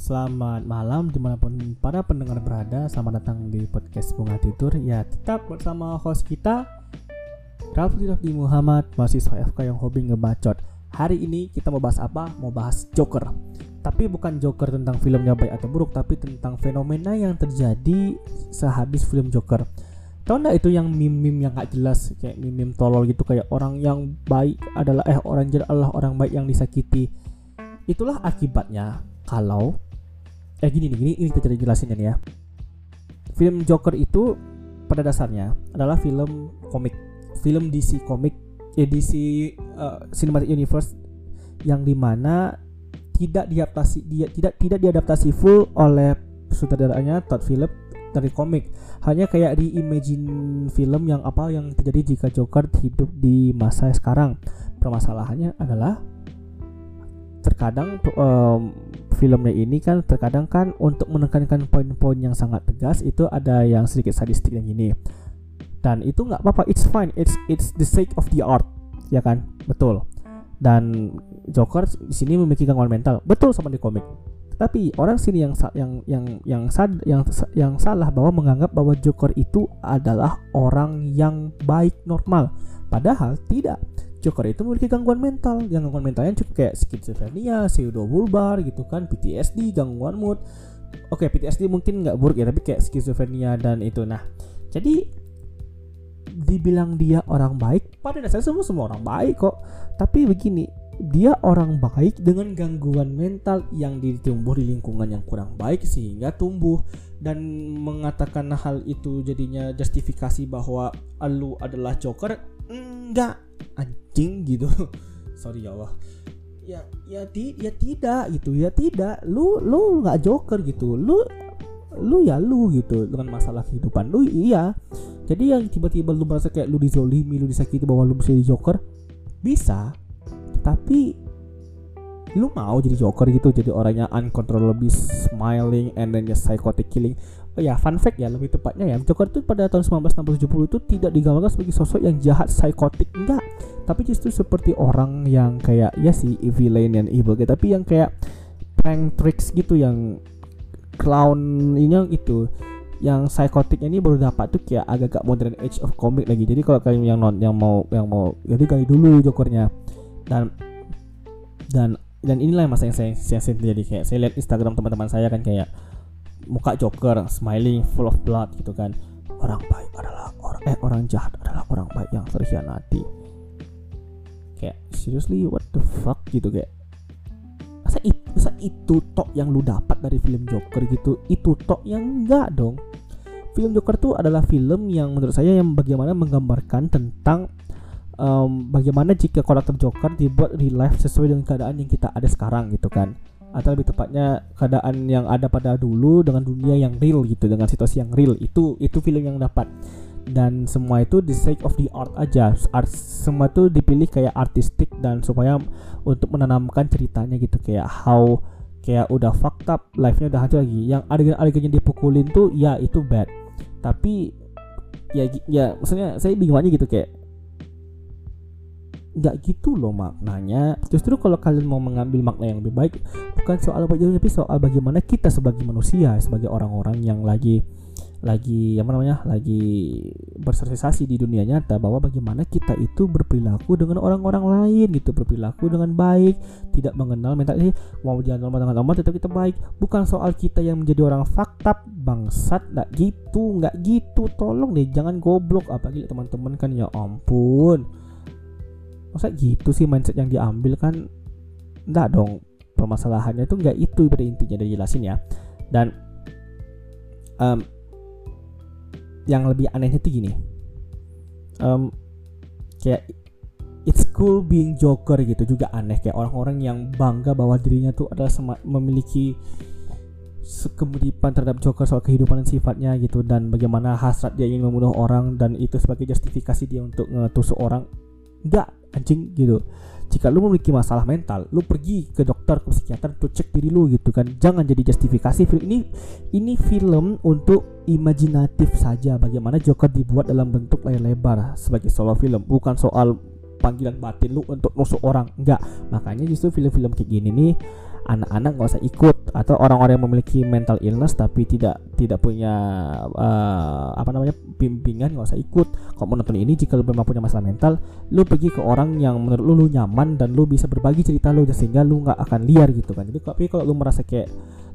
Selamat malam di mana pun para pendengar berada. Selamat datang di podcast Bunga Tidur. Ya tetap bersama host kita Rafli Rafli Muhammad, mahasiswa FK yang hobi ngebacot. Hari ini kita mau bahas apa? Mau bahas Joker. Tapi bukan Joker tentang filmnya baik atau buruk Tapi tentang fenomena yang terjadi sehabis film Joker. Tahu nggak itu yang meme-meme yang gak jelas? Kayak meme-meme tolol gitu Kayak orang yang baik adalah Eh orang jahat adalah orang baik yang disakiti. Itulah akibatnya kalau eh gini nih, gini ini kita jelasin ya. Film Joker itu pada dasarnya adalah film komik, film DC komik, DC uh, Cinematic Universe yang di mana tidak diadaptasi dia tidak tidak diadaptasi full oleh sutradaranya Todd Phillips dari komik. Hanya kayak di imagine film yang apa yang terjadi jika Joker hidup di masa sekarang. Permasalahannya adalah terkadang um, filmnya ini kan terkadang kan untuk menekankan poin-poin yang sangat tegas itu ada yang sedikit sadistik yang ini dan itu nggak apa-apa it's fine it's it's the sake of the art ya kan? Betul. Dan Joker di sini memiliki gangguan mental betul sama di komik. Tapi orang sini yang yang yang yang sad, yang yang salah bahwa menganggap bahwa Joker itu adalah orang yang baik normal. Padahal tidak Joker itu memiliki gangguan mental yang gangguan mentalnya cukup kayak skizofrenia, pseudobulbar gitu kan, PTSD, gangguan mood. Oke, PTSD mungkin nggak buruk ya, tapi kayak skizofrenia dan itu. Nah, jadi dibilang dia orang baik, pada dasarnya semua semua orang baik kok. Tapi begini, dia orang baik dengan gangguan mental yang ditumbuh di lingkungan yang kurang baik sehingga tumbuh dan mengatakan hal itu jadinya justifikasi bahwa lu adalah joker enggak anjing gitu. Sorry ya Allah. Ya ya ti ya tidak gitu ya tidak. Lu lu nggak joker gitu. Lu lu ya lu gitu dengan masalah kehidupan. Lu iya. Jadi yang tiba-tiba lu merasa kayak lu dizolimi lu disakiti bahwa lu bisa jadi joker bisa. Tapi lu mau jadi joker gitu jadi orangnya uncontrollably smiling and then just psychotic killing. Oh ya fun fact ya lebih tepatnya ya joker itu pada tahun 1970 itu tidak digambarkan sebagai sosok yang jahat psychotic enggak tapi justru seperti orang yang kayak ya sih villain and evil gitu. Tapi yang kayak prank tricks gitu yang clown ini yang itu yang psikotiknya ini baru dapat tuh kayak agak-agak modern age of comic lagi. Jadi kalau kalian yang non yang mau yang mau jadi kali dulu jokernya. Dan dan dan inilah masa yang saya saya, saya terjadi kayak saya lihat Instagram teman-teman saya kan kayak muka Joker smiling full of blood gitu kan. Orang baik adalah orang eh orang jahat adalah orang baik yang terkhianati kayak seriously what the fuck? Gitu kayak masa itu, masa itu tok yang lu dapat dari film Joker gitu? Itu tok yang enggak dong. Film Joker tuh adalah film yang menurut saya yang bagaimana menggambarkan tentang um, bagaimana jika karakter Joker dibuat real life sesuai dengan keadaan yang kita ada sekarang gitu kan. Atau lebih tepatnya keadaan yang ada pada dulu dengan dunia yang real gitu dengan situasi yang real. Itu itu film yang dapat dan semua itu the sake of the art aja. Art semua itu dipilih kayak artistik dan supaya untuk menanamkan ceritanya gitu. Kayak how kayak udah fucked up life-nya udah hancur lagi. Yang adegan-adegannya dipukulin tuh ya itu bad. Tapi ya ya maksudnya saya bingung aja gitu kayak nggak gitu loh maknanya. Justru kalau kalian mau mengambil makna yang lebih baik bukan soal bagaimana tapi soal bagaimana kita sebagai manusia sebagai orang-orang yang lagi lagi apa namanya lagi bersosialisasi di dunia nyata bahwa bagaimana kita itu berperilaku dengan orang-orang lain gitu berperilaku dengan baik tidak mengenal mental. Ini mau jalan normal dengan normal tetap kita baik. Bukan soal kita yang menjadi orang fakta bangsat nggak gitu nggak gitu. Tolong deh jangan goblok. Apalagi teman-teman kan ya ampun. Masa gitu sih mindset yang diambil kan? Enggak dong permasalahannya itu enggak itu pada intinya dari jelasin ya. Dan um, yang lebih anehnya tuh gini. Um, kayak it's cool being joker gitu juga aneh. Kayak orang-orang yang bangga bahwa dirinya tuh adalah memiliki kemiripan terhadap Joker soal kehidupan dan sifatnya gitu dan bagaimana hasrat dia ingin membunuh orang dan itu sebagai justifikasi dia untuk ngetusuk orang. Enggak anjing gitu jika lu memiliki masalah mental lu pergi ke dokter ke psikiater untuk cek diri lu gitu kan. Jangan jadi justifikasi film ini ini film untuk imajinatif saja. Bagaimana Joker dibuat dalam bentuk layar lebar sebagai solo film bukan soal panggilan batin lu untuk nusuk orang. Enggak. Makanya justru film-film kayak gini nih anak-anak nggak usah ikut atau orang-orang yang memiliki mental illness tapi tidak tidak punya uh, apa namanya bimbingan nggak usah ikut. Kalau mau nonton ini jika lu memang punya masalah mental lu pergi ke orang yang menurut lu, lu nyaman dan lu bisa berbagi cerita lu sehingga lu nggak akan liar gitu kan. Jadi tapi kalau lu merasa kayak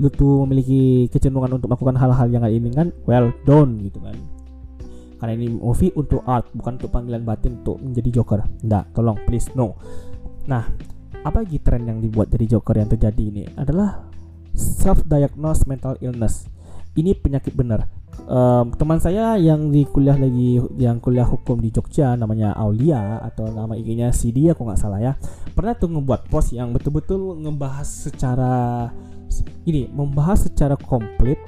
lu tuh memiliki kecenderungan untuk melakukan hal-hal yang gak kan well done gitu kan. Karena ini movie untuk art bukan untuk panggilan batin untuk menjadi Joker. Enggak tolong please no. Nah apa lagi tren yang dibuat dari Joker yang terjadi ini? Adalah self diagnose mental illness. Ini penyakit benar. Um, teman saya yang di kuliah lagi yang kuliah hukum di Jogja namanya Aulia atau nama IG-nya Sidi aku nggak salah ya. Pernah tuh ngebuat post yang betul-betul ngebahas secara ini membahas secara komplit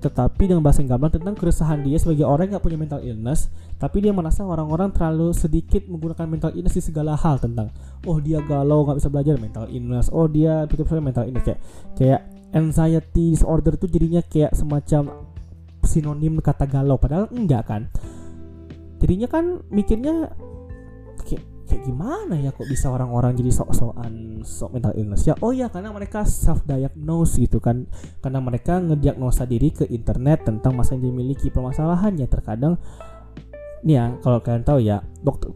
tetapi dengan bahasa yang gamblang tentang keresahan dia sebagai orang yang gak punya mental illness tapi dia merasa orang-orang terlalu sedikit menggunakan mental illness di segala hal tentang oh dia galau nggak bisa belajar mental illness oh dia betul-betul mental illness kayak kayak anxiety disorder itu jadinya kayak semacam sinonim kata galau padahal enggak kan. Jadinya kan mikirnya kayak gimana ya kok bisa orang-orang jadi sok-sokan sok mental illness? Ya oh ya karena mereka self diagnose gitu kan. Karena mereka ngediagnosa diri ke internet tentang masa yang dimiliki. Permasalahannya terkadang nih ya kalau kalian tahu ya dokter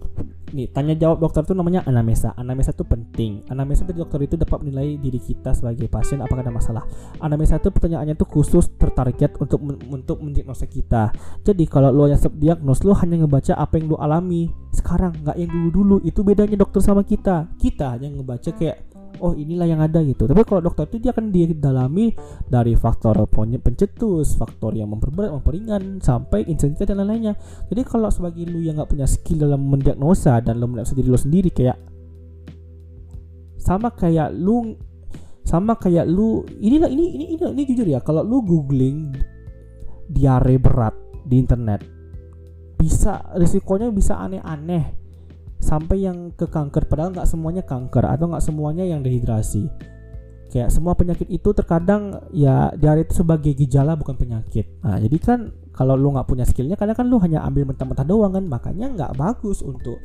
nih tanya jawab dokter itu namanya anamnesa. Anamnesa itu penting. Anamnesa dari dokter itu dapat menilai diri kita sebagai pasien apakah ada masalah. Anamnesa itu pertanyaannya itu khusus tertarget untuk untuk mendiagnosa kita. Jadi kalau lo yang diagnos lo hanya ngebaca apa yang lo alami sekarang nggak yang dulu dulu itu bedanya dokter sama kita. Kita hanya ngebaca kayak oh inilah yang ada gitu. Tapi kalau dokter itu dia akan didalami dari faktor pencetus faktor yang memperberat memperingan sampai intensitas dan lain-lainnya. Jadi kalau sebagai lu yang nggak punya skill dalam mendiagnosa dan lu mendiagnosa diri lu sendiri kayak sama kayak lu sama kayak lu inilah ini ini ini, ini jujur ya kalau lu googling diare berat di internet bisa risikonya bisa aneh-aneh sampai yang ke kanker padahal nggak semuanya kanker atau nggak semuanya yang dehidrasi. Kayak semua penyakit itu terkadang ya diare itu sebagai gejala bukan penyakit. Nah jadi kan kalau lu nggak punya skillnya kadang kan lu hanya ambil mentah-mentah doang kan. Makanya nggak bagus untuk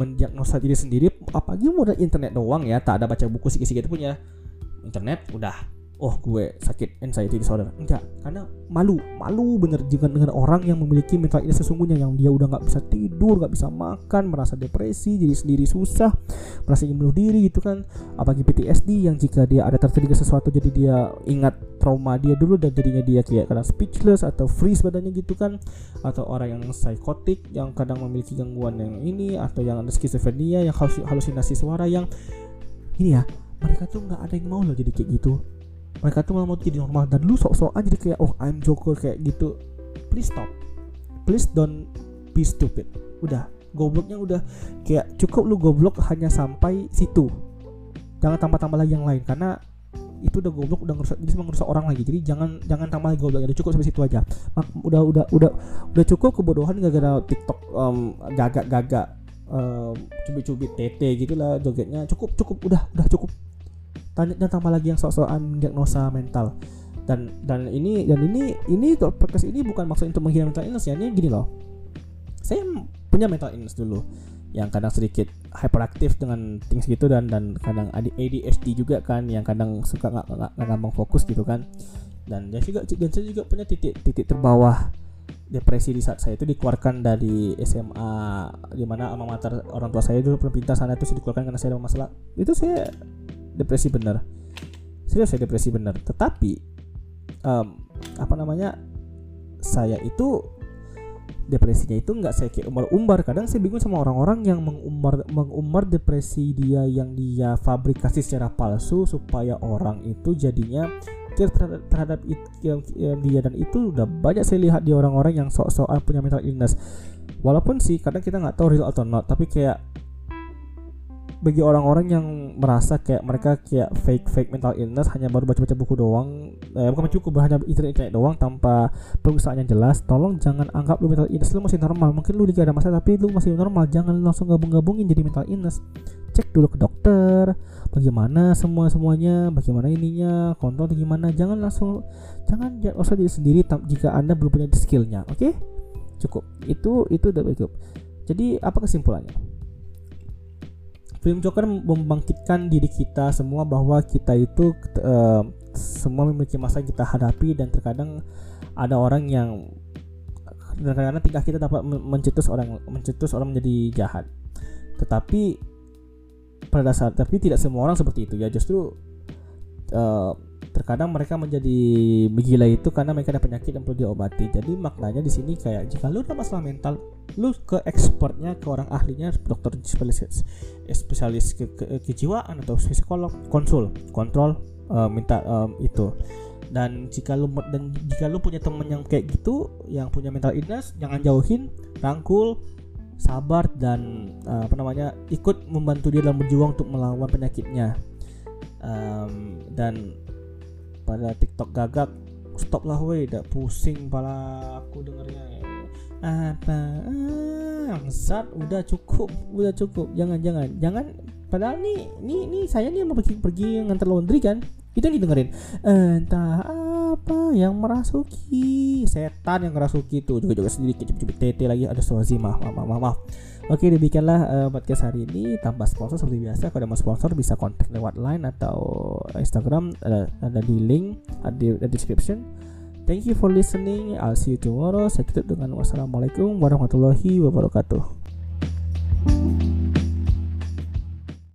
mendiagnosa diri sendiri apalagi modal internet doang ya tak ada baca buku sikit-sikit punya. Internet udah oh gue sakit anxiety disorder. Enggak karena malu. Malu bener dengan dengan orang yang memiliki mental ini sesungguhnya yang dia udah nggak bisa tidur nggak bisa makan merasa depresi jadi sendiri susah merasa ingin bunuh diri gitu kan. Apalagi PTSD yang jika dia ada terjadi sesuatu jadi dia ingat trauma dia dulu dan jadinya dia kayak kadang speechless atau freeze badannya gitu kan. Atau orang yang psikotik yang kadang memiliki gangguan yang ini atau yang ada skizofrenia yang halusinasi suara yang ini ya mereka tuh nggak ada yang mau loh jadi kayak gitu mereka tuh malah mau jadi normal. Dan lu sok-sokan jadi kayak oh I'm Joker kayak gitu. Please stop. Please don't be stupid. Udah. Gobloknya udah kayak cukup lu goblok hanya sampai situ. Jangan tambah-tambah lagi yang lain karena itu udah goblok udah ngerusak jadi ngerusak orang lagi. Jadi jangan jangan tambah lagi goblok udah cukup sampai situ aja. Mak, udah udah udah udah cukup kebodohan gara-gara TikTok um, gagak-gagak um, cubit-cubit tete gitulah jogetnya. Cukup cukup udah udah cukup tanya dan tambah lagi yang sok-sokan diagnosa mental. Dan dan ini dan ini ini podcast ini bukan maksud untuk menghina mental illness ya. Ini gini loh. Saya punya mental illness dulu yang kadang sedikit hyperaktif dengan things gitu dan dan kadang ADHD juga kan yang kadang suka nggak nggak gampang fokus gitu kan. Dan saya juga dan saya juga punya titik titik terbawah depresi di saat saya itu dikeluarkan dari SMA di mana orang tua saya dulu pintar sana itu dikeluarkan karena saya ada masalah. Itu saya depresi bener serius saya depresi bener tetapi um, apa namanya saya itu depresinya itu nggak saya kayak umbar-umbar. Kadang saya bingung sama orang-orang yang mengumbar mengumbar depresi dia yang dia fabrikasi secara palsu supaya orang itu jadinya terhadap, terhadap it, yang, yang dia. Dan itu udah banyak saya lihat di orang-orang yang sok-sokan punya mental illness. Walaupun sih kadang kita nggak tahu real atau not tapi kayak bagi orang-orang yang merasa kayak mereka kayak fake fake mental illness hanya baru baca-baca buku doang eh, bukan cukup hanya internet internet doang tanpa pemeriksaan yang jelas tolong jangan anggap lu mental illness lu masih normal. Mungkin lu juga ada masalah tapi lu masih normal jangan langsung gabung-gabungin jadi mental illness. Cek dulu ke dokter bagaimana semua semuanya bagaimana ininya kontrol gimana jangan langsung jangan usah diri sendiri jika anda belum punya skillnya oke? Okay? cukup itu itu udah cukup. Jadi apa kesimpulannya film Joker membangkitkan diri kita semua bahwa kita itu uh, semua memiliki masa kita hadapi dan terkadang ada orang yang kadang-kadang tingkah kita dapat mencetus orang mencetus orang menjadi jahat. Tetapi pada dasar tapi tidak semua orang seperti itu ya. Justru uh, terkadang mereka menjadi begila itu karena mereka ada penyakit yang perlu diobati. Jadi maknanya di sini kayak jika lu ada masalah mental lu ke expertnya ke orang ahlinya dokter spesialis spesialis ke, ke, kejiwaan atau psikolog konsul kontrol uh, minta um, itu. Dan jika lu dan jika lu punya temen yang kayak gitu yang punya mental illness jangan jauhin rangkul sabar dan uh, apa namanya ikut membantu dia dalam berjuang untuk melawan penyakitnya. Um, dan pada TikTok gagak stop lah weh. Udah pusing pala aku dengernya. Apa? Zat udah cukup udah cukup. Jangan jangan. Jangan padahal nih nih nih saya nih mau pergi pergi ngantar laundry kan? Itu yang didengerin. Entah apa yang merasuki? Setan yang merasuki itu juga juga sedikit cubit tete lagi. Ada suazi maaf maaf maaf maaf oke demikianlah uh, podcast hari ini. Tanpa sponsor seperti biasa. Kalau ada mau sponsor bisa kontak lewat line atau Instagram. Ada, ada di link ada di, description. Thank you for listening. I'll see you tomorrow. Saya tutup dengan wassalamualaikum warahmatullahi wabarakatuh